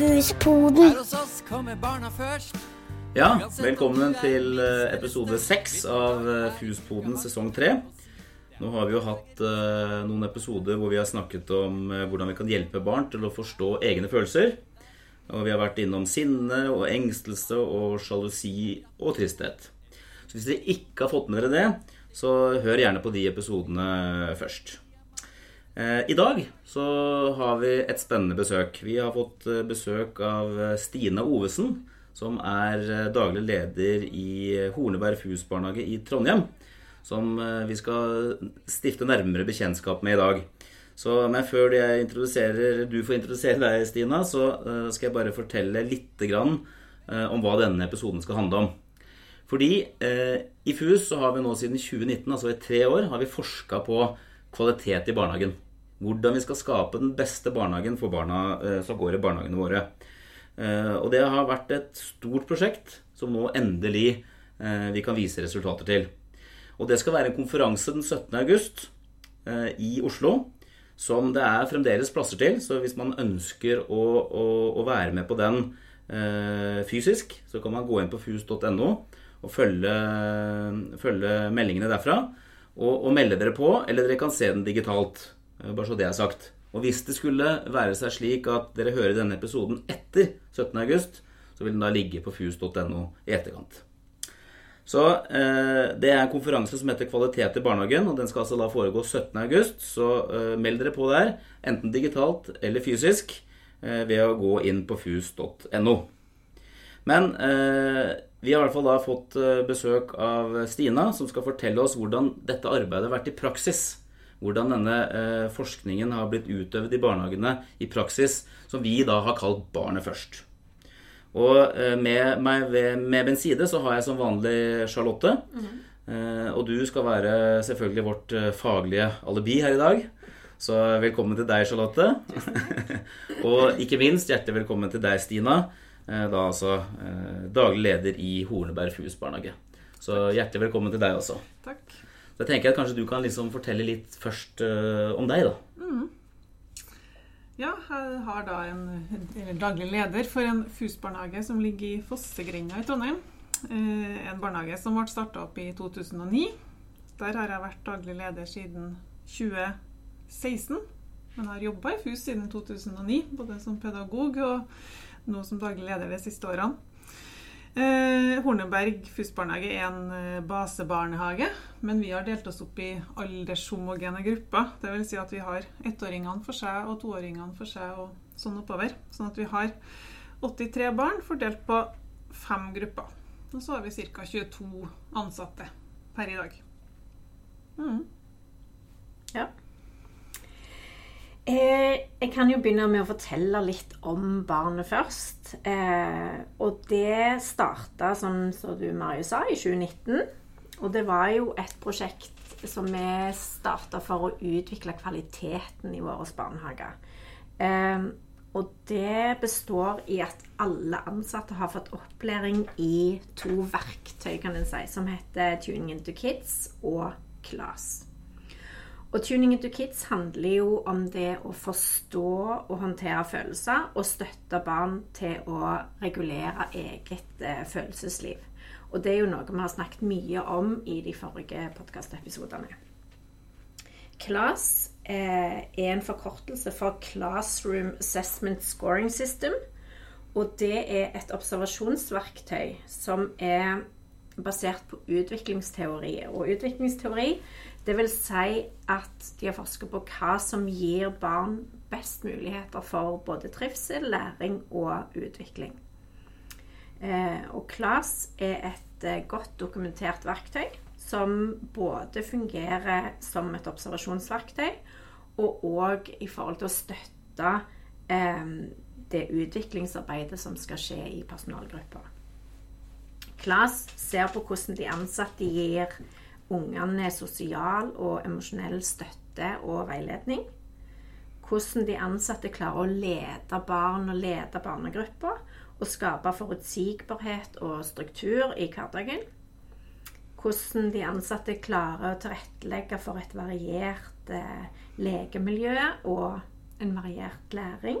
Fuspoden. Her hos oss kommer barna først. Ja, velkommen til eh, episode seks av eh, Fuspoden sesong tre. Nå har vi jo hatt uh, noen episoder hvor vi har snakket om uh, hvordan vi kan hjelpe barn til å forstå egne følelser. Og vi har vært innom sinne og engstelse og sjalusi og tristhet. Så hvis dere ikke har fått med dere det, så hør gjerne på de episodene først. Eh, I dag så har vi et spennende besøk. Vi har fått eh, besøk av Stine Stina Ovesen, som er eh, daglig leder i eh, Horneberg FUS barnehage i Trondheim. Som eh, vi skal stifte nærmere bekjentskap med i dag. Så, men før du får introdusere deg, Stina, så eh, skal jeg bare fortelle litt eh, om hva denne episoden skal handle om. Fordi eh, i FUS så har vi nå siden 2019, altså i tre år, har vi forska på kvalitet i barnehagen. Hvordan vi skal skape den beste barnehagen for barna eh, som går i barnehagene våre. Eh, og det har vært et stort prosjekt som nå endelig eh, vi kan vise resultater til. Og det skal være en konferanse den 17. august eh, i Oslo. Som det er fremdeles plasser til, så hvis man ønsker å, å, å være med på den eh, fysisk, så kan man gå inn på fus.no og følge, følge meldingene derfra. Og, og melde dere på, eller dere kan se den digitalt. eh, Bare så det er sagt. Og hvis det skulle være seg slik at dere hører denne episoden etter 17. august, så vil den da ligge på fus.no i etterkant. Så eh, Det er en konferanse som heter Kvalitet i barnehagen, og den skal altså da foregå 17. august. Så eh, meld dere på der, enten digitalt eller fysisk, eh, ved å gå inn på fus.no. Men eh, vi har i hvert fall da fått eh, besøk av Stina, som skal fortelle oss hvordan dette arbeidet har vært i praksis. Hvordan denne eh, forskningen har blitt utøvd i barnehagene i praksis, som vi da har kalt Barnet først. Og eh, med meg ved, med min side så har jeg som vanlig Charlotte. Mm. og du skal være selvfølgelig vårt eh, faglige alibi her i dag. Så velkommen til deg, Charlotte. og ikke minst hjertelig velkommen til deg, Stina. Eh, da altså eh, daglig leder i Horneberg FUS barnehage. Så hjertelig velkommen til deg også. Takk. Så jeg tenker at kanskje du kan liksom fortelle litt først eh, om deg, da. Ja, jeg har da en, daglig leder for en FUS-barnehage som ligger i Fossegrenda i Trondheim. En barnehage som ble starta opp i 2009. Der har jeg vært daglig leder siden 2016. Men har jobba i FUS siden 2009, både som pedagog og nå som daglig leder de siste årene. Eh, Horneberg FUS-barnehage er en eh, basebarnehage, men vi har delt oss opp i aldershomogene grupper. Vil si at vi har ettåringene for seg og toåringene for seg og sånn oppover. Sånn at vi har 83 barn fordelt på fem grupper. Og så har vi ca. 22 ansatte per i dag. Mm. Ja. Eh, jeg kan jo begynne med å fortelle litt om barnet først. Eh, og det starta, sånn som du Marius sa, i 2019. Og det var jo et prosjekt som vi starta for å utvikle kvaliteten i våre barnehager. Eh, og det består i at alle ansatte har fått opplæring i to verktøy, kan en si, som heter Tuning into Kids og Class. Og Tuning into Kids handler jo om det å forstå og håndtere følelser og støtte barn til å regulere eget eh, følelsesliv. Og det er jo noe vi har snakket mye om i de forrige podkastepisodene. CLAS eh, er en forkortelse for Classroom Assessment Scoring System. Og det er et observasjonsverktøy som er basert på utviklingsteori. Og utviklingsteori det vil si at de har forsket på hva som gir barn best muligheter for både trivsel, læring og utvikling. Eh, og CLAS er et eh, godt dokumentert verktøy som både fungerer som et observasjonsverktøy og òg i forhold til å støtte eh, det utviklingsarbeidet som skal skje i personalgrupper. CLAS ser på hvordan de ansatte gir ungene sosial og emosjonell støtte og veiledning. Hvordan de ansatte klarer å lede barn og lede barnegrupper og skape forutsigbarhet og struktur i hverdagen. Hvordan de ansatte klarer å tilrettelegge for et variert eh, lekemiljø og en variert læring.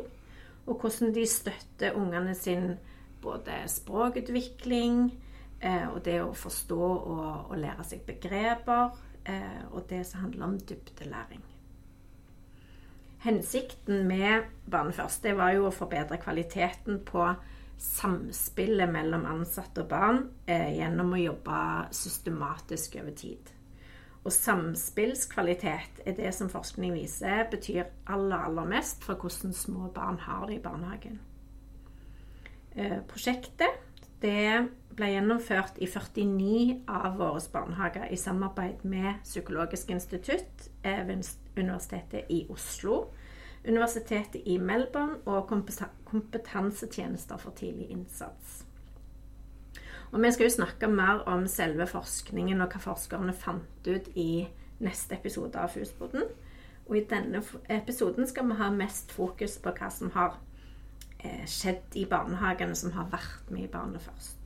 Og hvordan de støtter ungene sin både språkutvikling eh, og det å forstå og, og lære seg begreper, eh, og det som handler om dybdelæring. Hensikten med Barne først det var jo å forbedre kvaliteten på samspillet mellom ansatte og barn eh, gjennom å jobbe systematisk over tid. Og samspillskvalitet er det som forskning viser betyr aller, aller mest for hvordan små barn har det i barnehagen. Eh, prosjektet det ble gjennomført i 49 av våre barnehager i samarbeid med Psykologisk institutt eh, ved Universitetet i Oslo, Universitetet i Melbourne og kompetansetjenester for tidlig innsats. Og vi skal jo snakke mer om selve forskningen og hva forskerne fant ut i neste episode av Fusboden. Og i denne episoden skal vi ha mest fokus på hva som har eh, skjedd i barnehagene som har vært med i Barnet først.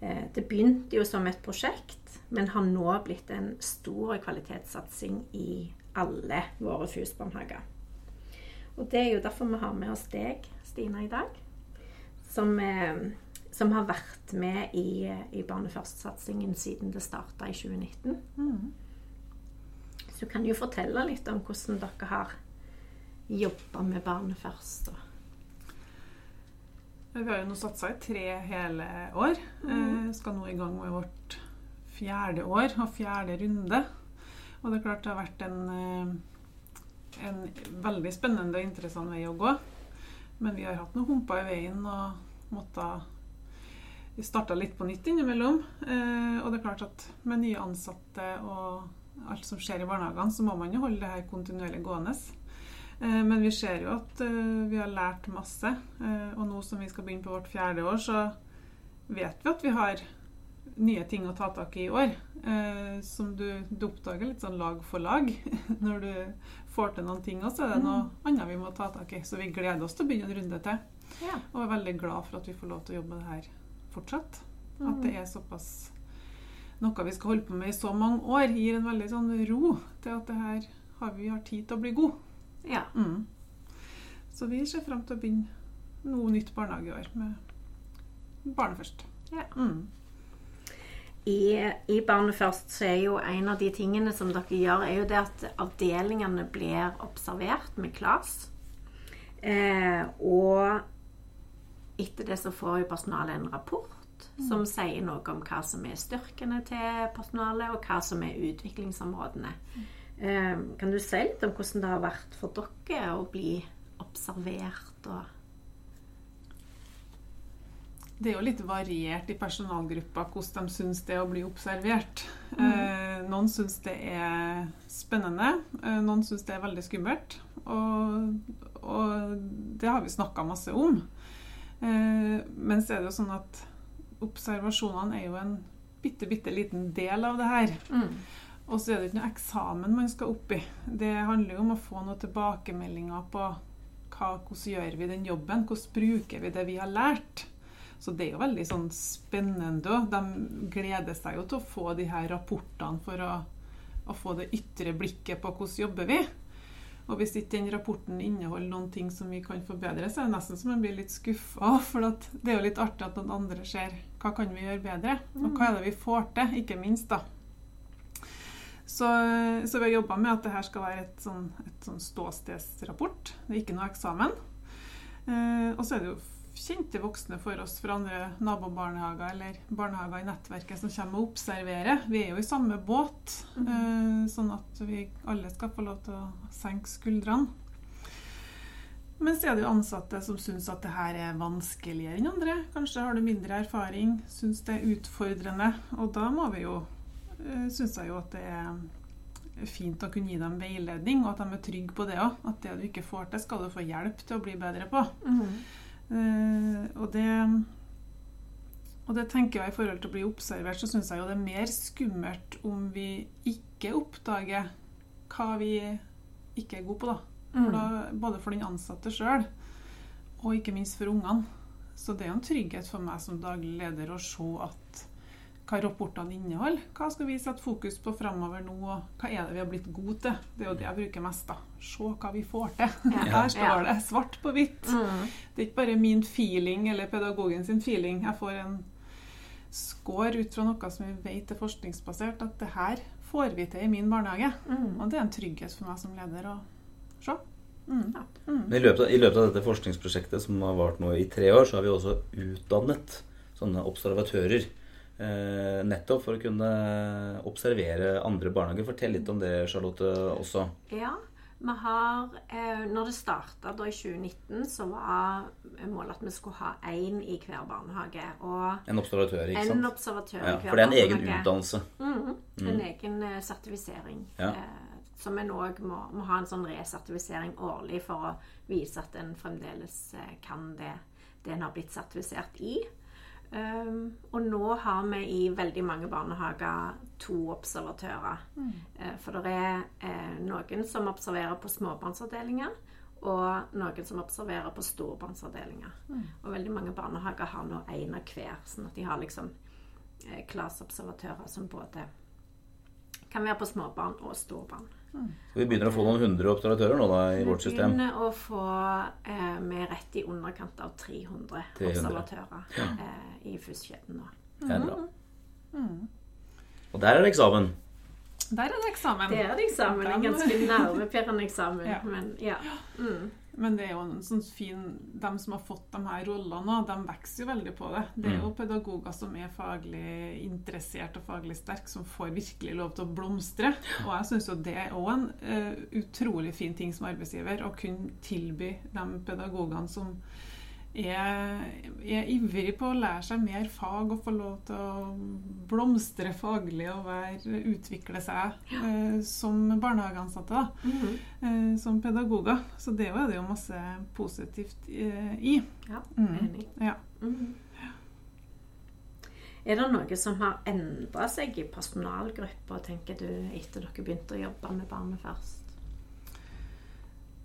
Eh, det begynte jo som et prosjekt, men har nå blitt en stor kvalitetssatsing i alle våre FUS-barnehager. Og det er jo derfor vi har med oss deg, Stina, i dag. Som eh, som har vært med i, i Barnet først-satsingen siden det starta i 2019. Mm. Så du kan jo fortelle litt om hvordan dere har jobba med Barnet først. Vi har jo nå satsa i tre hele år. Mm. Skal nå i gang med vårt fjerde år og fjerde runde. Og det er klart det har vært en, eh, en veldig spennende og interessant vei å gå. Men vi har hatt noen humper i veien og måtta vi starta litt på nytt innimellom. Eh, og det er klart at med nye ansatte og alt som skjer i barnehagene, så må man jo holde det her kontinuerlig gående. Eh, men vi ser jo at eh, vi har lært masse. Eh, og nå som vi skal begynne på vårt fjerde år, så vet vi at vi har nye ting å ta tak i i år. Som du, du, oppdager litt sånn lag for lag. Når du får til noen ting, så er det noe mm. annet vi må ta tak i. Så vi gleder oss til å begynne en runde til. Ja. Og er veldig glad for at vi får lov til å jobbe med det her fortsatt. Mm. At det er såpass noe vi skal holde på med i så mange år, gir en veldig sånn ro til at det her har vi har tid til å bli god. Ja. Mm. Så vi ser frem til å begynne noe nytt barnehageår med Barnet først. Ja. Mm. I, I, Barnet først så er jo en av de tingene som dere gjør, er jo det at avdelingene blir observert med KLAS. Eh, og etter det så får jo personalet en rapport mm. som sier noe om hva som er styrkene til personalet, og hva som er utviklingsområdene. Mm. Um, kan du si litt om hvordan det har vært for dere å bli observert og det er jo litt variert i personalgruppa hvordan de syns det er å bli observert. Mm. Eh, noen syns det er spennende, eh, noen syns det er veldig skummelt. Og, og det har vi snakka masse om. Eh, men så er det jo sånn at observasjonene er jo en bitte, bitte liten del av det her. Mm. Og så er det ikke noe eksamen man skal opp i. Det handler jo om å få noen tilbakemeldinger på hva, hvordan gjør vi den jobben, hvordan bruker vi det vi har lært. Så det er jo veldig sånn spennende òg. De gleder seg jo til å få de her rapportene for å, å få det ytre blikket på hvordan jobber vi. Og hvis ikke den rapporten inneholder noen ting som vi kan forbedre, så er det nesten som man blir litt skuffa. For det er jo litt artig at noen andre ser hva kan vi gjøre bedre, og hva er det vi får til, ikke minst. da. Så, så vi har jobba med at det her skal være et sånn, et sånn ståstedsrapport. Det er ikke noe eksamen. Eh, og så er det jo kjente voksne for oss fra andre nabobarnehager eller barnehager i nettverket som kommer og observerer. Vi er jo i samme båt, eh, sånn at vi alle skal få lov til å senke skuldrene. Men så er det jo ansatte som syns at det her er vanskeligere enn andre. Kanskje har du mindre erfaring, syns det er utfordrende. Og da må vi jo Syns jeg jo at det er fint å kunne gi dem veiledning, og at de er trygge på det òg. At det du ikke får til, skal du få hjelp til å bli bedre på. Mm. Uh, og det og det tenker jeg i forhold til å bli observert, så syns jeg jo det er mer skummelt om vi ikke oppdager hva vi ikke er gode på, da. For mm. da både for den ansatte sjøl og ikke minst for ungene. Så det er jo en trygghet for meg som daglig leder å se at hva rapportene inneholder. Hva skal vi sette fokus på framover nå, og hva er det vi har blitt gode til? Det er jo det jeg bruker mest. da. Se hva vi får til. Ja. Her står det svart på hvitt. Mm. Det er ikke bare min feeling eller pedagogen sin feeling. Jeg får en score ut fra noe som vi vet er forskningsbasert, at det her får vi til i min barnehage. Mm. Og det er en trygghet for meg som leder å se. Mm. Ja. Mm. I løpet, av, I løpet av dette forskningsprosjektet som har vart nå i tre år, så har vi også utdannet sånne observatører. Eh, nettopp for å kunne observere andre barnehager. Fortell litt om det, Charlotte, også. Ja, vi har eh, Når det starta i 2019, så var målet at vi skulle ha én i hver barnehage. Og En observatør, ikke en observatør Ja, i hver for det er en egen barnehage. utdannelse. Mhm. En egen eh, sertifisering. Ja. Eh, som en òg må, må ha en sånn resertifisering årlig for å vise at en fremdeles kan det, det en har blitt sertifisert i. Um, og nå har vi i veldig mange barnehager to observatører. Eh, for det er uh, noen som observerer på småbarnsavdelinger, og noen som observerer på storbarnsavdelinger. Og veldig mange barnehager har nå én av hver, sånn at de har liksom uh, klasseobservatører som både kan være på småbarn og storbarn. Så vi begynner å få noen hundre observatører nå da, i vårt system? Vi begynner å få eh, med rett i underkant av 300, 300. observatører eh, i FUS-kjeden nå. Det er bra. Mm. Og der er det eksamen. Der er det eksamen. Det er det eksamen. En ganske nervepirrende eksamen. Ja. Men ja. Mm. Men det er jo en sånn fin De som har fått de her rollene de vokser jo veldig på det. Det er jo pedagoger som er faglig interessert og faglig sterk, som får virkelig lov til å blomstre. Og jeg syns jo det er òg en uh, utrolig fin ting som arbeidsgiver, å kunne tilby de pedagogene som er, er ivrig på å lære seg mer fag og få lov til å blomstre faglig og være, utvikle seg eh, som barnehageansatte. da -hmm. eh, som pedagoger. Så det er det jo masse positivt eh, i. ja. Mm. Enig. Ja. -hmm. Er det noe som har endra seg i personalgruppa, tenker du, etter dere begynte å jobbe med Barnet først?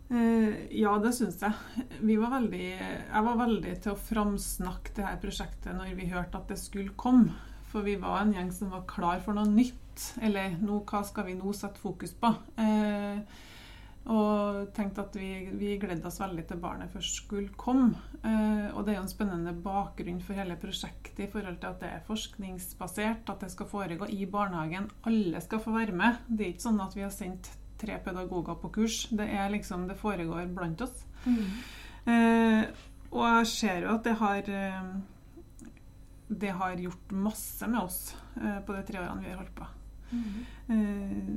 Eh, ja, det syns jeg. Var veldig, jeg var veldig til å framsnakke det her prosjektet når vi hørte at det skulle komme. For vi var en gjeng som var klar for noe nytt. Eller no, hva skal vi nå sette fokus på? Eh, og tenkte at vi, vi gledde oss veldig til barnet først skulle komme. Eh, og det er jo en spennende bakgrunn for hele prosjektet i forhold til at det er forskningsbasert, at det skal foregå i barnehagen. Alle skal få være med. Det er ikke sånn at vi har sendt tre pedagoger på kurs. Det er liksom, det foregår blant oss. Eh, og jeg ser jo at det har eh, Det har gjort masse med oss eh, på de tre årene vi har holdt på. Eh,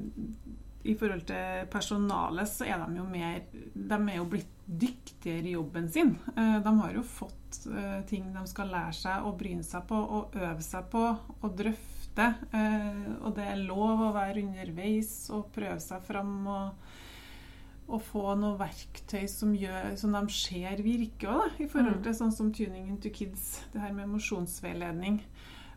I forhold til personalet så er de jo mer De er jo blitt dyktigere i jobben sin. Eh, de har jo fått eh, ting de skal lære seg og bryne seg på og øve seg på og drøfte. Eh, og det er lov å være underveis og prøve seg fram og, og få noe verktøy som, gjør, som de ser virker òg, i forhold til sånn som Tuning into Kids, det her med emosjonsveiledning.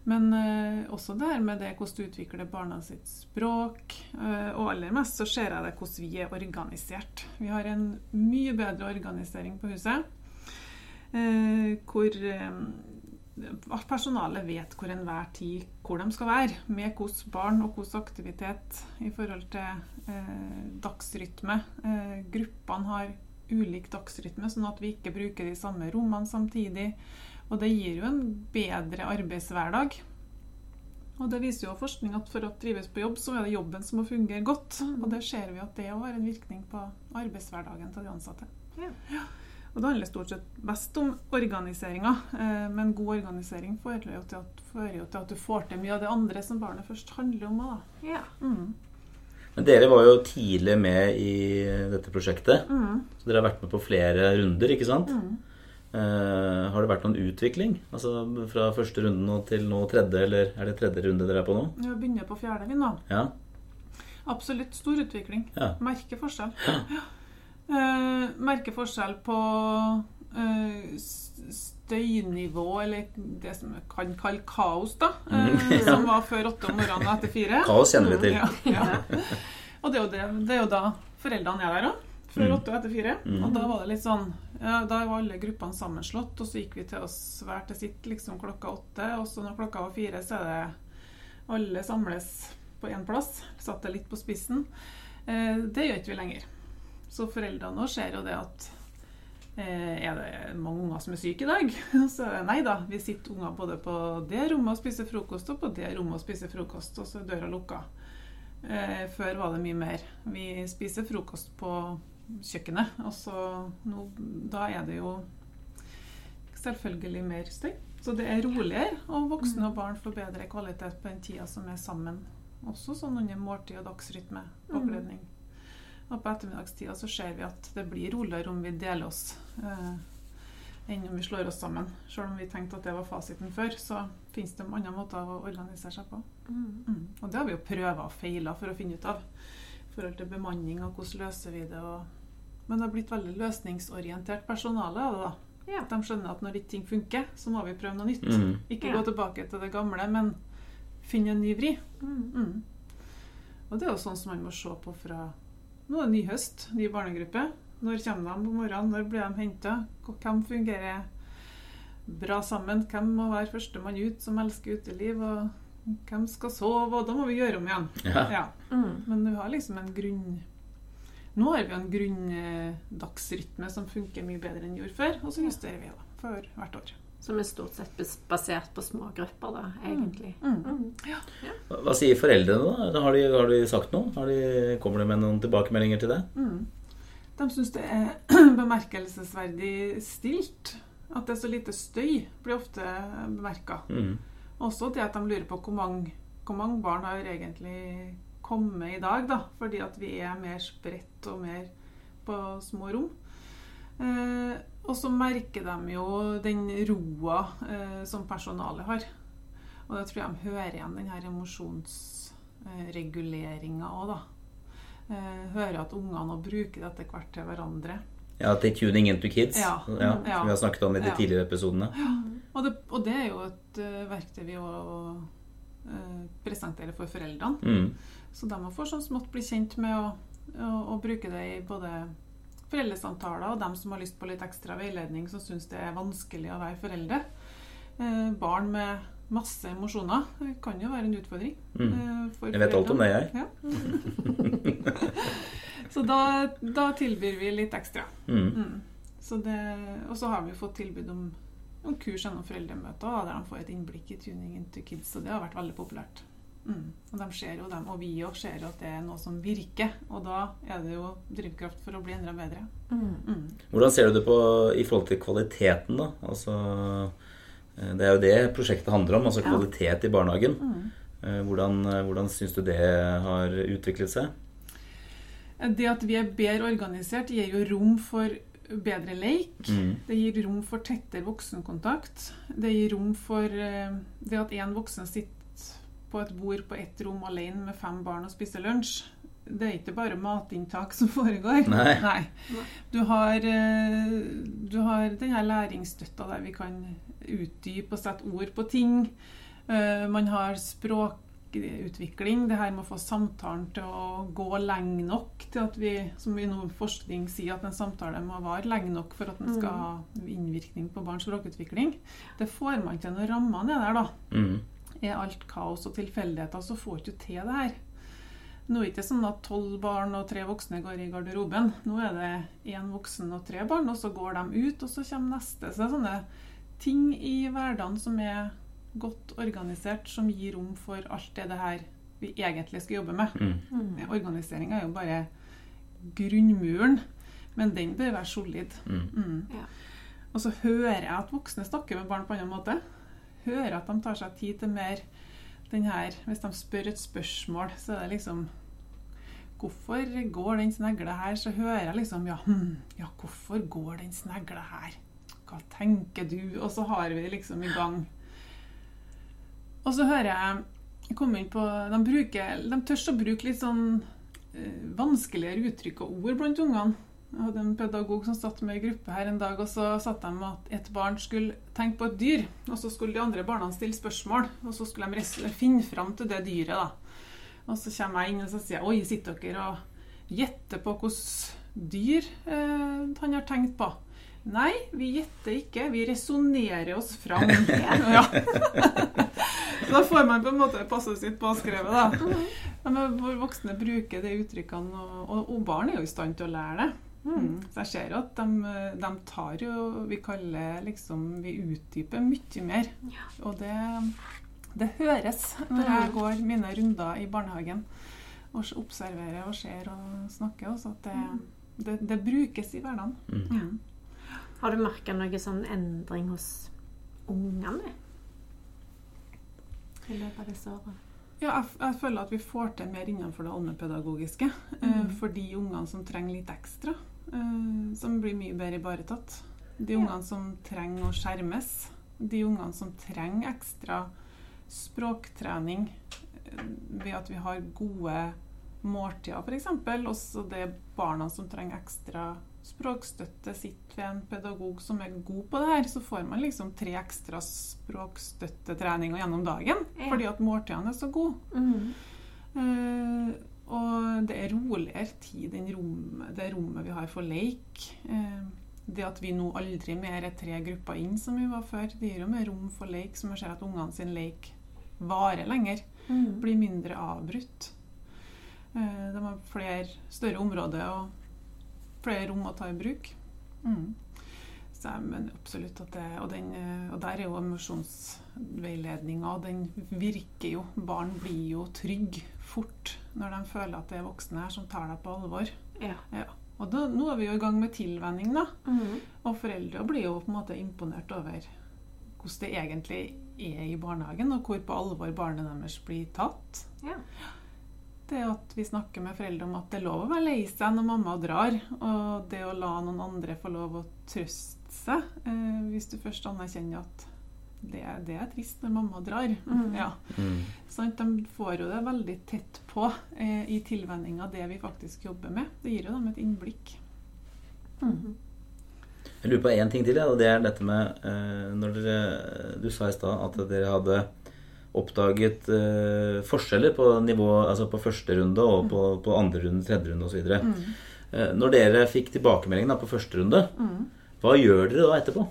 Men eh, også det her med det hvordan du utvikler barna sitt språk. eh, og aller mest så ser jeg det hvordan vi er organisert. Vi har en mye bedre organisering på huset. eh, hvor eh, at personalet vet hvor enhver tid hvor de skal være. Med hvilke barn og hvilken aktivitet i forhold til eh, dagsrytme. Eh, gruppene har ulik dagsrytme, sånn at vi ikke bruker de samme rommene samtidig. Og det gir jo en bedre arbeidshverdag. Og det viser jo forskning at for å trives på jobb, så er det jobben som må fungere godt. Og det ser vi at det òg har en virkning på arbeidshverdagen til de ansatte. Ja. Og det handler stort sett best om organiseringa, eh, men god organisering fører jo, til at, fører jo til at du får til mye av det andre som barnet først handler om. Da. Ja. Mm. Men dere var jo tidlig med i dette prosjektet. Mm. Så dere har vært med på flere runder, ikke sant? Mm. Eh, har det vært noen utvikling? Altså fra første runde nå til nå tredje, eller er det tredje runde dere er på nå? Vi begynner på fjerde, vi nå. Ja. Absolutt stor utvikling. Ja. Merker forskjell. Ja. Eh, merker forskjell på uh, støynivå, eller det som vi kan kalle kaos, da. eh, Som var før åtte om morgenen og etter fire. Kaos kjenner vi til. Ja, ja. Og det er, jo det, det er jo da foreldrene er der òg. Før Mm. åtte og etter fire. Mm. Og da var det litt sånn ja, Da var alle gruppene sammenslått, og så gikk vi til oss hver til sitt liksom klokka åtte. Og så når klokka var fire, så er det alle samles på én plass. Satt det litt på spissen. Det gjør ikke vi lenger. Så foreldrene òg ser jo det at eh, er det mange unger som er syke i dag? Så nei da, vi sitter unger både på det rommet og spiser frokost, og på det rommet og spiser frokost, og så er døra lukka. Eh, før var det mye mer. Vi spiser frokost på kjøkkenet, og så nå, da er det jo selvfølgelig mer støy. Så det er roligere, og voksne og barn får bedre kvalitet på den tida som er sammen. Også sånn under måltid og dagsrytme. Oppledning. Og på ettermiddagstida så ser vi at det blir roligere om vi deler oss eh, enn om vi slår oss sammen. Selv om vi tenkte at det var fasiten før, så finnes det andre måter å organisere seg på. Mm. Og det har vi jo prøva og feila for å finne ut av. I forhold til bemanning og hvordan løser vi det. Og... Men det har blitt veldig løsningsorientert personale av det. da. Ja. At de skjønner at når ikke ting funker, så må vi prøve noe nytt. Mm. Ikke Ja. gå tilbake til det gamle, men finne en ny vri. Mm. Mm. Og det er jo sånn som man må se på fra Nå er det ny høst, ny barnegruppe. Når kommer de på morgenen? Når blir de henta? Hvem fungerer bra sammen? Hvem må være førstemann ut som elsker uteliv? Og hvem skal sove? Og da må vi gjøre om igjen. Ja. Ja. Mm. Men vi har liksom en grunn Nå har vi en grunndagsrytme som funker mye bedre enn gjorde før, og så justerer vi da for hvert år. Som er stort sett basert på små grupper, da, egentlig. Mm. Mm. Hva hva sier foreldrene, da? Har de, har de sagt noe? Har de, kommer de med noen tilbakemeldinger til det? Mm. De syns det er bemerkelsesverdig stilt. At det er så lite støy, blir ofte bemerka. Mm. Også det at de lurer på hvor mange, hvor mange barn har egentlig kommet i dag, da. Fordi at vi er mer spredt og mer på små rom. Eh, og så merker de jo den roa eh, som personalet har. Og det tror jeg de hører igjen den her emosjonsreguleringa òg, da. Eh, hører at ungene bruker det etter hvert til hverandre. Ja, til tuning into kids, Ja. ja, Ja. som vi har snakket om i de Ja. tidligere episodene. Og det, og det er jo et uh, verktøy vi òg uh, presenterer for foreldrene. Mm. Så de må få sånn smått bli kjent med å, å, å bruke det i både foreldresamtaler og dem som har lyst på litt ekstra veiledning, som syns det er vanskelig å være foreldre. Eh, barn med masse emosjoner kan jo være en utfordring. Mm. eh, Jeg vet alt om det, jeg. Ja. Så da, da tilbyr vi litt ekstra. Mm. Mm. Så det, og så har vi fått tilbud om, om kurs gjennom foreldremøter der de får et innblikk i tuning into kids, og det har vært veldig populært. Mm. Og de ser jo dem, og vi òg ser jo at det er noe som virker, og da er det jo drivkraft for å bli enda bedre. Mm. Mm. Hvordan ser du det på i forhold til kvaliteten, da? Altså, eh, det er jo det prosjektet handler om, altså Ja. kvalitet i barnehagen. Mm. Eh, Hvordan, eh, hvordan syns du det har utviklet seg? Det at vi er bedre organisert, gir jo rom for bedre leik. Mm. Det gir rom for tettere voksenkontakt. Det gir rom for det at én voksen sitter på et bord på ett rom alene med fem barn og spiser lunsj. Det er ikke bare matinntak som foregår. Nei. Nei. Du har, eh, du har den her læringsstøtta der vi kan utdype og sette ord på ting. Eh, Man har språkutvikling. Det her med å få samtalen til å gå lenge nok til at vi, som vi nå forskning sier, at en samtale må vare lenge nok for at den skal ha innvirkning på barns språkutvikling. Det får man til når rammene er der, da. Mm. Er alt kaos og tilfeldigheter, så får du ikke til det her. Nå er det ikke sånn at tolv barn og tre voksne går i garderoben. Nå er det én voksen og tre barn, og så går de ut, og så kommer neste. Så det er sånne ting i hverdagen som er godt organisert, som gir rom for alt det, det her vi egentlig skal jobbe med. Mm. Mm. Organisering er jo bare grunnmuren, men den bør være solid. Mm. Mm. Ja. Og så hører jeg at voksne snakker med barn på en annen måte. Hører at de tar seg tid til mer den her Hvis de spør et spørsmål, så er det liksom Hvorfor går den snegla her? Så hører jeg liksom Ja, hm, ja hvorfor går den snegla her? Hva tenker du? Og så har vi liksom i gang. Og så hører jeg jeg kom inn på, De, bruker, de tør å bruke litt sånn eh, vanskeligere uttrykk og ord blant ungene. Jeg hadde en pedagog som satt med i gruppe her en dag, og så satt de med at et barn skulle tenke på et dyr, og så skulle de andre barna stille spørsmål, og så skulle de finne fram til det dyret. da. Og så kommer jeg inn og så sier jeg, oi, sitter dere og gjetter på hvilket dyr eh, han har tenkt på? Nei, vi gjetter ikke, vi resonnerer oss fram. ja. da får man på en måte passet sitt påskrevet, da. Men voksne bruker de uttrykkene, og, og barn er jo i stand til å lære det. Mm. Så jeg ser jo at de, de, tar jo Vi kaller liksom Vi utdyper mye mer. Ja. Og det, det høres når jeg går mine runder i barnehagen og observerer og ser og snakker. Også at det, det, det brukes i hverdagen. Mm. Har du merka noe sånn endring hos ungene i løpet av disse åra? Ja, jeg, jeg, føler at vi får til mer innenfor det allmennpedagogiske. Mm. Eh, for de ungene som trenger litt ekstra, eh, som blir mye bedre ivaretatt. De ungene som trenger å skjermes. De ungene som trenger ekstra språktrening eh, ved at vi har gode måltider, f.eks. Også det barna som trenger ekstra språkstøtte sitter ved en pedagog som er god på det her, så får man liksom tre ekstra språkstøttetreninger gjennom dagen. Ja. Fordi at måltidene er så gode. Mm. Uh, og det er roligere tid enn rom, det rommet vi har for leik. Uh, det at vi nå aldri mer er tre grupper inn som vi var før, det gir jo mer rom for leik, så man ser at ungene sin leik varer lenger. Mm. Blir mindre avbrutt. Uh, de har flere større områder. og flere rom å ta i bruk. Mm. Så jeg mener absolutt at det og, den, og der er jo emosjonsveiledninga, og den virker jo. Barn blir jo trygge fort når de føler at det er voksne her som tar deg på alvor. Ja. Ja. Og da, nå er vi jo i gang med tilvenning, da. Mm. Og foreldre blir jo på en måte imponert over hvordan det egentlig er i barnehagen, og hvor på alvor barnet deres blir tatt. Ja det at vi snakker med foreldre om at det er lov å være lei seg når mamma drar. Og det å la noen andre få lov å trøste seg, eh, hvis du først anerkjenner at det, det, er trist når mamma drar. Mm. Ja. Mm. Sånn, de får jo det veldig tett på eh, i tilvenninga, det vi faktisk jobber med. Det gir jo dem et innblikk. Mm. Jeg lurer på én ting til, og det er dette med eh, når dere, Du sa i stad at dere hadde oppdaget eh, forskjeller på nivå, altså på første runde og på, mm. på andre runde, tredje runde osv. Mm. Eh, når dere fikk tilbakemeldingen da, på første runde, mm. hva gjør dere da etterpå?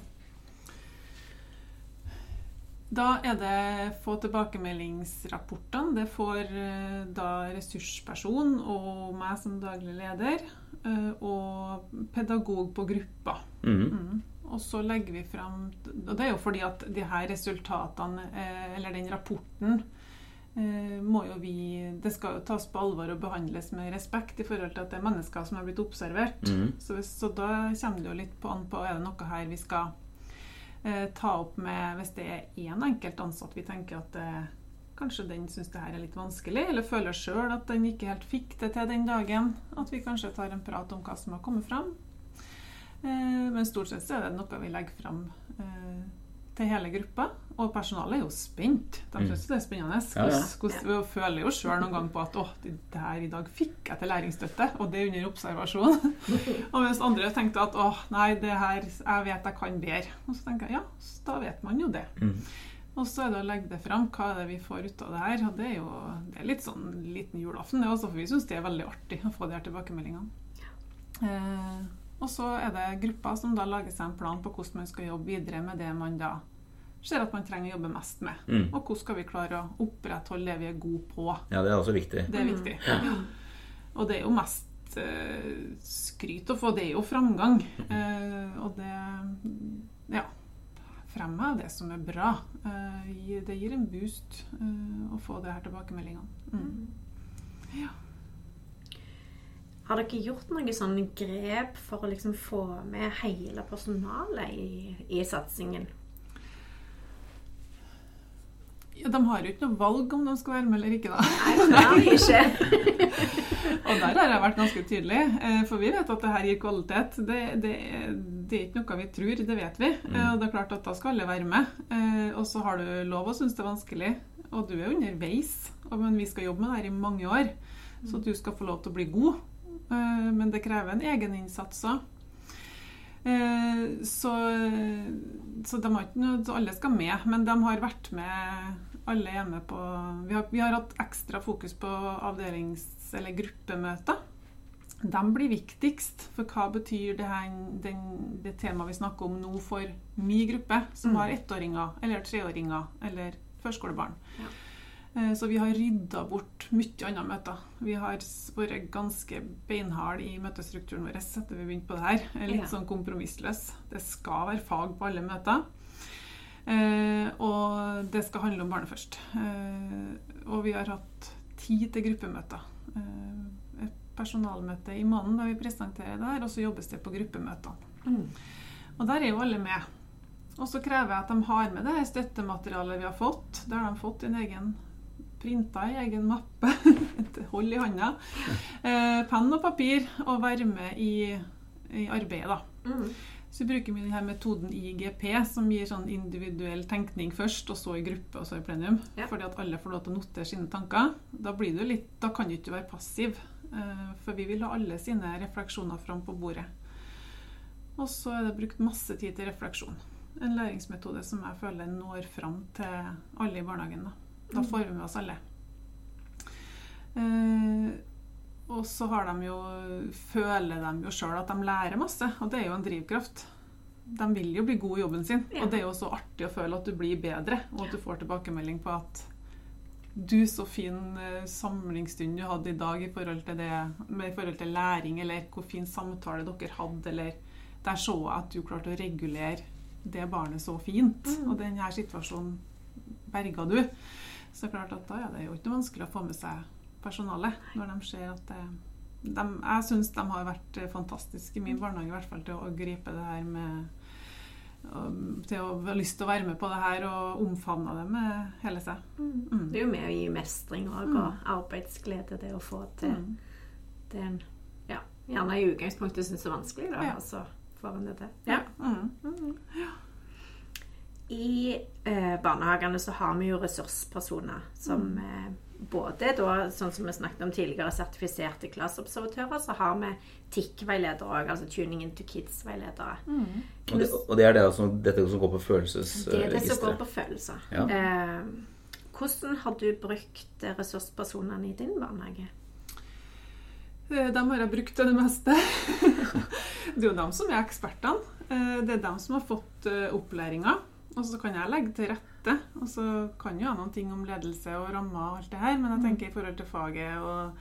Da er det få tilbakemeldingsrapportene. Det får uh, da ressursperson og meg som daglig leder. Og pedagog på gruppa. Mm. mm. Og så legger vi fram Og det er jo fordi at de her resultatene, eh, eller den rapporten, eh, må jo vi Det skal jo tas på alvor og behandles med respekt i forhold til at det er mennesker som har blitt observert. Mm. Så, så, da kommer det jo litt på an på er det noe her vi skal eh, ta opp med Hvis det er én enkelt ansatt vi tenker at eh, kanskje den syns det her er litt vanskelig, eller føler sjøl at den ikke helt fikk det til den dagen. At vi kanskje tar en prat om hva som har kommet fram. Eh, men stort sett så er det noe vi legger fram eh, til hele gruppa. Og personalet er jo spent. De syns det er spennende. Ja, ja. Vi føler jo sjøl noen gang på at å, det her i dag fikk jeg til læringsstøtte, og det er under observasjon. og mens andre tenkte at å, nei, det her jeg vet jeg kan bedre. Og så tenker jeg ja, da vet man jo det. Mm. Og så er det å legge det fram. Hva er det vi får ut av det her? Og det er jo det er litt sånn liten julaften, det også, for vi syns det er veldig artig å få de her tilbakemeldingene. Eh, og så er det grupper som da lager seg en plan på hvordan man skal jobbe videre med det man da ser at man trenger å jobbe mest med. Mm. Og hvordan skal vi klare å opprettholde det vi er gode på. Ja, det er også viktig. Det er viktig. Mm. Ja. Og det er jo mest eh, skryt å få. Det er jo framgang. Eh, og det Ja. Fremhev det som er bra. Eh, det gir en boost å få det her tilbakemeldingene. Mm. Ja. Har dere gjort noen sånne grep for å liksom få med hele personalet i, i satsingen? Ja, de har jo ikke noe valg om de skal være med eller ikke, da. Nei, ikke. og der har jeg vært ganske tydelig. Eh, for vi vet at det her gir kvalitet. Det, det, det er ikke noe vi tror, det vet vi. Mm. Og det er klart at da skal alle være med. Eh, og så har du lov å synes det er vanskelig. Og du er underveis. Men vi skal jobbe med det her i mange år. Så du skal få lov til å bli god. Eh, men det krever en egeninnsats òg. Eh, så, så, de har ikke noe, så alle skal med. Men de har vært med Alle med på Vi har, vi har hatt ekstra fokus på avdelings- eller gruppemøter. De blir viktigst. For hva betyr det, her, den, det temaet vi snakker om nå for min gruppe, som mm. har ettåringer eller treåringer eller førskolebarn. Ja. Eh, Så vi har rydda bort mye andre møter. Vi har vært ganske beinharde i møtestrukturen vår etter vi begynte på det her. Litt Ja. sånn kompromissløs. Det skal være fag på alle møter. Eh, og det skal handle om barnet først. Eh, og vi har hatt tid til gruppemøter. Eh, et personalmøte i måneden der vi presenterer det her, og så jobbes det på gruppemøtene. Mm. Og der er jo alle med. Og så krever jeg at de har med det her støttematerialet vi har fått. Der har de fått en egen printa i egen mappe. Et hold i handa. Eh, penn og papir, og være med i, i arbeidet, da. Mm. Så bruker vi denne metoden IGP, som gir sånn individuell tenkning først, og så i gruppe, og så i plenum. Ja. Fordi at alle får lov til å notere sine tanker. Da, litt, da kan du ikke være passiv, eh, for vi vil ha alle sine refleksjoner fram på bordet. Og så er det brukt masse tid til refleksjon. En læringsmetode som jeg føler når fram til alle i barnehagen. Da, da får vi med oss alle. Og så har de jo, føler de jo sjøl at de lærer masse, og det er jo en drivkraft. De vil jo bli gode i jobben sin, Ja. og det er jo så artig å føle at du blir bedre, og at du får tilbakemelding på at du, så fin eh, samlingsstund du hadde i dag i forhold til, det, med, i forhold til læring, eller hvor fin samtale dere hadde, eller der så jeg at du klarte å regulere det barnet så fint, Mm. og denne situasjonen berga du. Så klart at da er det jo ikke vanskelig å få med seg personalet når de ser at det de, Jeg syns de har vært eh, fantastiske i min barnehage i hvert fall til å gripe det her med Til å ha lyst til å være med på det her og omfavne det med hele seg. Mm. Mm. Det er jo med å gi mestring òg, Mm. og arbeidsglede, det å få til Mm. det en ja, gjerne i utgangspunktet syns er vanskelig, da, Ja. og så får en det til. Ja. Mm. Mm. I eh, barnehagene så har vi jo ressurspersoner som Mm. eh, både da, sånn som vi snakket om tidligere, sertifiserte klasseobservatører, så har vi TIC-veiledere òg, altså Tuning into Kids-veiledere. Mm. Og det, og det er det som, dette som går på Det er det som går på følelser. Ja. Eh, hvordan har du brukt eh, ressurspersonene i din barnehage? De har jeg brukt til det meste. Det er jo dem som er ekspertene. Eh, Det er dem som har fått eh, opplæringa. Og så kan jeg legge til rette. Og så kan jo jeg noen ting om ledelse og rammer og alt det her, men jeg tenker i forhold til faget og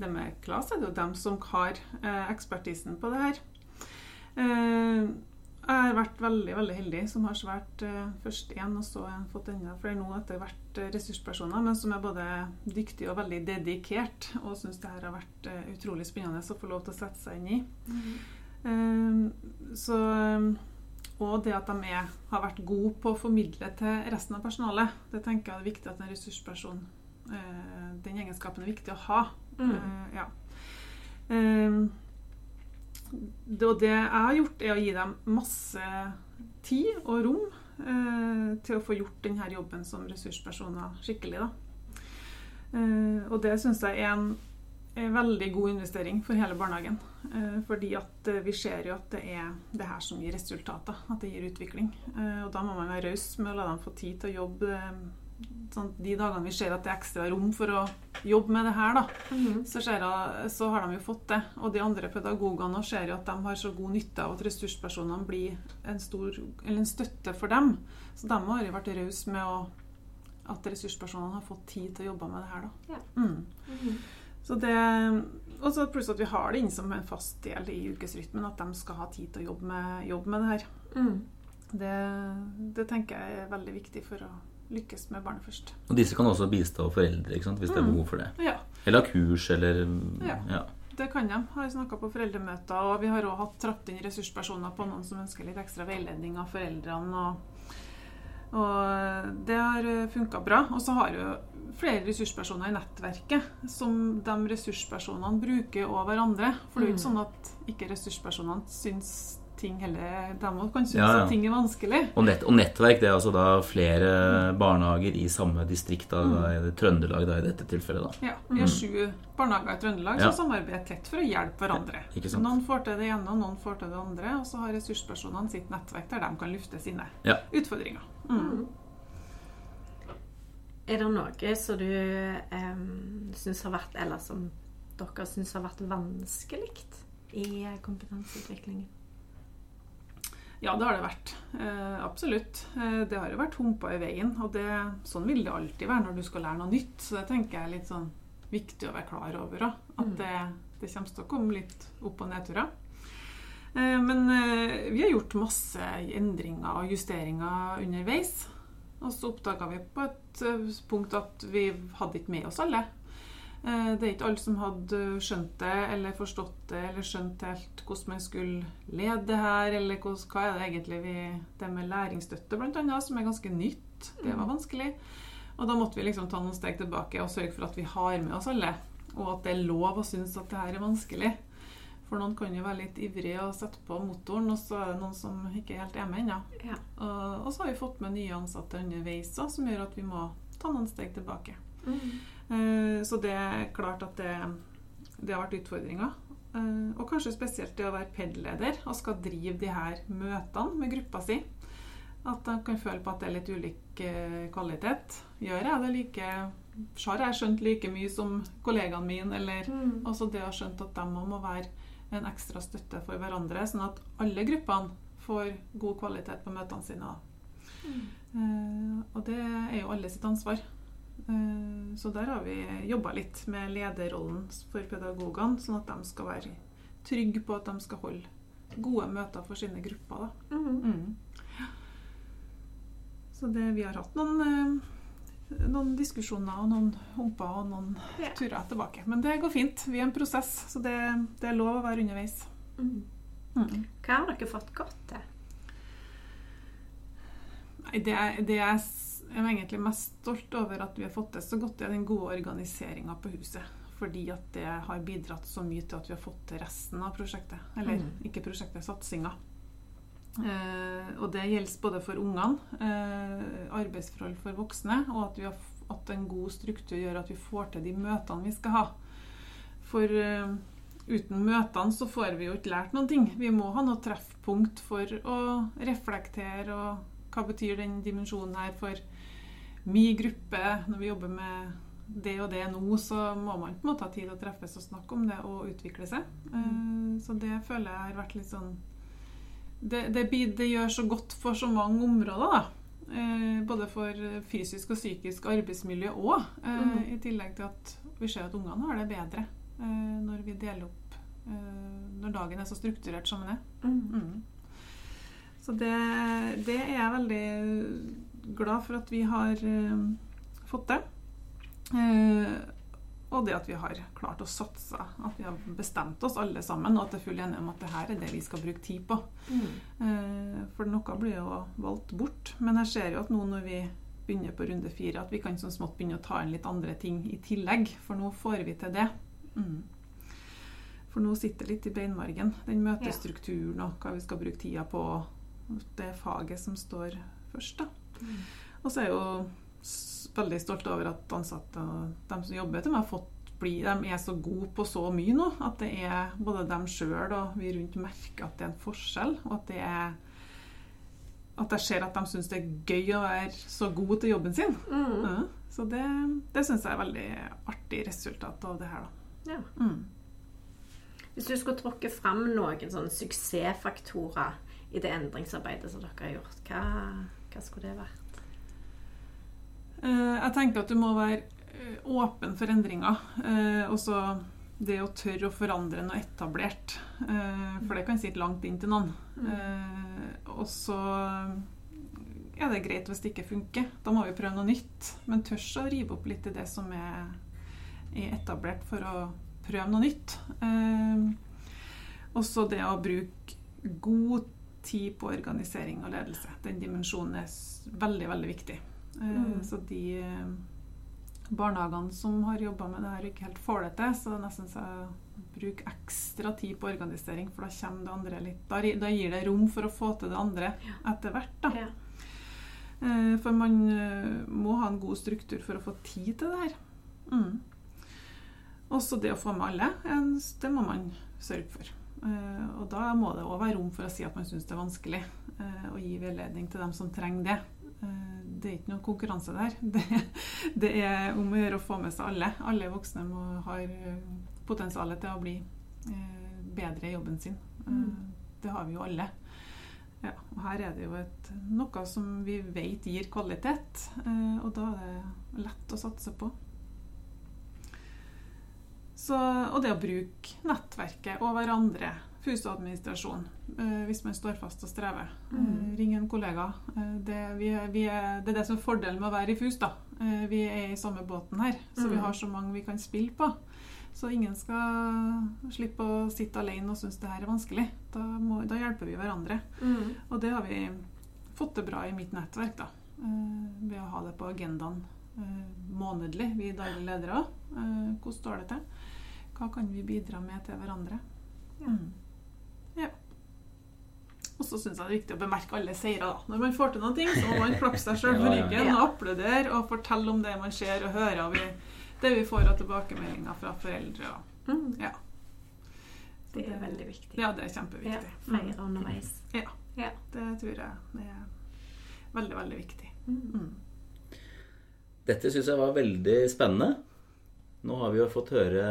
det med KLAS, er det jo dem som har eh, ekspertisen på det her. Eh, Jeg har vært veldig veldig heldig som har svært eh, først én, og så fått enda flere nå etter hvert ressurspersoner, men som er både dyktig og veldig dedikert, og syns det her har vært utrolig spennende å få lov til å sette seg inn i. Mm. Så og det at de er, har vært gode på å formidle til resten av personalet. Det tenker jeg er viktig at en ressursperson eh, Den egenskapen er viktig å ha. Mm. Eh, ja. Eh, det, og det jeg har gjort, er å gi dem masse tid og rom eh, til å få gjort denne jobben som ressurspersoner skikkelig. Da. Eh, og det syns jeg er en, en veldig god investering for hele barnehagen. Eh, fordi at eh, vi ser jo at det er det her som gir resultater, at det gir utvikling. Eh, og da må man være raus med å la dem få tid til å jobbe sånn, de dagene vi ser at det er ekstra rom for å jobbe med det her, da Mhm. så, jeg, så har de jo fått det. Og de andre pedagogene ser jo at de har så god nytte av at ressurspersonene blir en, stor, eller en støtte for dem. Så de har jo vært rause med å, at ressurspersonene har fått tid til å jobbe med det her. Da. Ja. Mm. Mhm. Så det, og så pluss at vi har det inn som en fast del i ukesrytmen, at de skal ha tid til å jobbe med, jobbe med det her. Mm. Det, det tenker jeg er veldig viktig for å lykkes med barnet først. Og disse kan også bistå foreldre ikke sant? hvis det er Mm. behov for det. Ja. Eller ha kurs, eller Ja. ja. Det kan de. Har snakka på foreldremøter, og vi har òg hatt trappet inn ressurspersoner på noen som ønsker litt ekstra veiledning av foreldrene. Og, og det har funka bra. Og så har jo flere ressurspersoner i nettverket som de ressurspersonene bruker og hverandre. For det er jo ikke sånn at ikke ressurspersonene syns ting heller må kan synes Ja, ja. at ting er vanskelig. Og, nett, og nettverk det er altså da flere barnehager i samme distrikt, da, Mm. da, i det Trøndelag da, i dette tilfellet. da. Ja, Vi har sju barnehager i Trøndelag Ja. som samarbeider tett for å hjelpe hverandre. Ikke sant? Noen får til det ene, og noen får til det andre. Og så har ressurspersonene sitt nettverk der de kan lufte sine Ja. utfordringer. Mm. Er det noe som du eh, syns har vært, eller som dere syns har vært vanskelig i kompetanseutviklingen? Ja, det har det vært. Eh, absolutt. Eh, det har jo vært humper i veien. Og det, sånn vil det alltid være når du skal lære noe nytt. Så det tenker jeg er litt sånn viktig å være klar over. da. At Mm. det, det kommer til å komme litt opp- og nedturer. Eh, men eh, vi har gjort masse endringer og justeringer underveis. Og så oppdaga vi på et eh, punkt at vi hadde ikke med oss alle. Eh, Det er ikke alle som hadde skjønt det, eller forstått det, eller skjønt helt hvordan man skulle lede det her, eller hva er det egentlig vi Det med læringsstøtte, annet, som er ganske nytt. Det var vanskelig. Og da måtte vi liksom ta noen steg tilbake og sørge for at vi har med oss alle. Og at det er lov å synes at det her er vanskelig. For noen kan jo være litt ivrige og sette på motoren, og så er det noen som ikke helt er med ennå. Ja. Og, og så har vi fått med nye ansatte underveis som gjør at vi må ta noen steg tilbake. Eh, Så det er klart at det, det har vært utfordringer. Eh, Og kanskje spesielt det å være PED-leder og skal drive de her møtene med gruppa si. At de kan føle på at det er litt ulik eh, kvalitet. Gjør jeg det like Har jeg skjønt like mye som kollegaene mine? Eller Mm. også det å ha skjønt at de må være en ekstra støtte for hverandre, sånn at alle gruppene får god kvalitet på møtene sine. Mm. Og det er jo alle sitt ansvar. Eh, så der har vi jobba litt med lederrollen for pedagogene, sånn at de skal være trygge på at de skal holde gode møter for sine grupper. Da. Mm. Mm. Så det, vi har hatt noen, eh, noen diskusjoner og noen humper og noen yeah. turer tilbake. Men det går fint. Vi er en prosess, så det, det er lov å være underveis. Mm. Mm. Hva har dere fått godt til? Nei, det, det jeg s- er egentlig mest stolt over at vi har fått til så godt, det er den gode organiseringa på huset. Fordi at det har bidratt så mye til at vi har fått til resten av prosjektet. Eller Mm. ikke prosjektet, satsinga. Eh, og det gjelder både for ungene, eh, arbeidsforhold for voksne, og at, vi har, at en god struktur gjør at vi får til de møtene vi skal ha. For eh, uten møtene så får vi jo ikke lært noen ting. Vi må ha noe treffpunkt for å reflektere, og hva betyr den dimensjonen her for min gruppe? Når vi jobber med det og det nå, så må man på en måte ha tid til å treffes og snakke om det og utvikle seg. Mm. Så det føler jeg har vært litt sånn det, det, det gjør så godt for så mange områder, da. Eh, både for fysisk og psykisk arbeidsmiljø òg. Eh, Mhm. I tillegg til at vi ser at ungene har det bedre eh, når vi deler opp eh, Når dagen er så strukturert som den er. Mm. Mm. Så det, det er jeg veldig glad for at vi har eh, fått det. Eh, og det at vi har klart å satse. At vi har bestemt oss alle sammen, og at det er full enighet om at det her er det vi skal bruke tid på. Mm. Eh, for noe blir jo valgt bort. Men jeg ser jo at nå når vi begynner på runde fire, at vi kan sånn smått begynne å ta inn litt andre ting i tillegg. For nå får vi til det. Mm. For nå sitter det litt i beinmargen, den møtestrukturen og hva vi skal bruke tida på. Det faget som står først, da. Og så er jeg jo veldig stolt over at ansatte og de som jobber til meg, har fått bli, de er så gode på så mye nå at det er både dem sjøl og vi rundt merker at det er en forskjell. Og at det er at jeg ser at de syns det er gøy å være så god til jobben sin. Mm. Ja, så det, det syns jeg er veldig artig resultat av det her, da. Ja. Mm. Hvis du skulle trukke fram noen sånne suksessfaktorer i det endringsarbeidet som dere har gjort, hva, hva skulle det vært? Eh, Jeg tenker at du må være eh, åpen for endringer. Også det å tørre å forandre noe etablert. Eh, For det kan sitte langt inn til noen. Eh, Og så er det greit hvis det ikke funker. Da må vi prøve noe nytt. Men tørs å rive opp litt i det som er, er etablert, for å prøve noe nytt. Eh, Også det å bruke god tid på organisering og ledelse. Den dimensjonen er veldig, veldig viktig. Eh, Mm. Så de eh, barnehagene som har jobba med det her ikke helt får det til, så nesten så bruk ekstra tid på organisering, for da kommer det andre litt Da, da gir det rom for å få til det andre etter hvert, da. Ja. Eh, For man må ha en god struktur for å få tid til det her. Mm. Også det å få med alle, det må man sørge for. Eh, Og da må det òg være rom for å si at man syns det er vanskelig, å og gi veiledning til dem som trenger det. Eh, Det er ikke noen konkurranse der. Det, det er om å gjøre å få med seg alle. Alle voksne må, har potensial til å bli eh, bedre i jobben sin. Eh, Mm. Det har vi jo alle. Ja, og her er det jo et, noe som vi vet gir kvalitet, eh, og da er det lett å satse på. Så, og det å bruke nettverket og hverandre, FUS-administrasjon, eh, hvis man står fast og strever. Eh, Mm. ring en kollega. Eh, det, vi er, vi er, det er det som er fordelen med å være i FUS. da. Eh, vi er i samme båten her, så vi Mm. har så mange vi kan spille på. Så ingen skal slippe å sitte alene og synes det her er vanskelig. Da, må, da hjelper vi hverandre. Mm. Og det har vi fått det bra i mitt nettverk, da. Eh, ved å ha det på agendaen eh, månedlig, vi daglige ledere òg. Eh, hvordan står det til? Hva kan vi bidra med til hverandre? Ja. Mm. ja. Og så syns jeg det er viktig å bemerke alle seire. da. Når man får til noe, så må man klappe seg sjøl på Ja, ja. ryggen og applaudere og fortelle om det man ser og hører. Og vi, det vi får av tilbakemeldinger fra foreldre. Og, Mm. ja. Det er veldig viktig. Ja, det er Ja, kjempeviktig. Feire underveis. Ja. Ja. Det tror jeg er veldig, veldig viktig. Mm. Mm. Dette syns jeg var veldig spennende. Nå har vi jo fått høre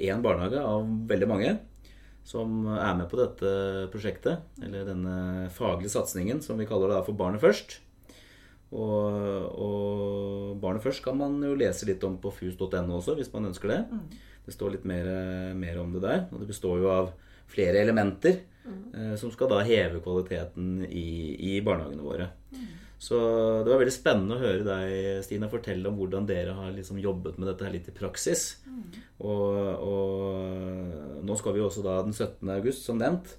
én barnehage av veldig mange som er med på dette prosjektet, eller denne faglige satsingen som vi kaller det da for Barnet først. Og, og Barnet først kan man jo lese litt om på fus.no også, hvis man ønsker det. Mm. Det står litt mer, mer om det der. Og det består jo av flere elementer eh, som skal da heve kvaliteten i, i barnehagene våre. Så det var veldig spennende å høre deg, Stina, fortelle om hvordan dere har liksom jobbet med dette her litt i praksis. Og, og nå skal vi også da den 17. august, som nevnt,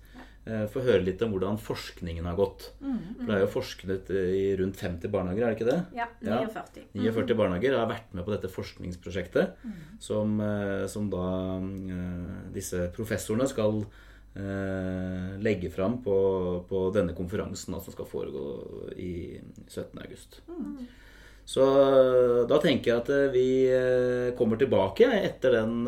eh, få høre litt om hvordan forskningen har gått. For det er jo forsket i rundt 50 barnehager, er det ikke det? Ja, Ja. 49. 49 barnehager har vært med på dette forskningsprosjektet, som, eh, som da eh, disse professorene skal eh, legge fram på, på denne konferansen da, som skal foregå i 17. august. Så eh, da tenker jeg at eh, vi eh, kommer tilbake etter den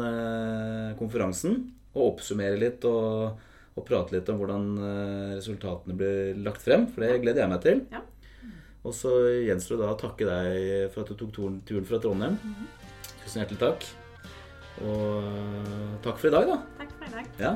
konferansen og oppsummerer litt og, og prater litt om hvordan resultatene blir lagt frem, for det gleder jeg meg til. Ja. Og så gjenstår det da å takke deg for at du tok turen, turen fra Trondheim. Tusen hjertelig takk. Og takk for i dag, da. Takk for i dag. Ja,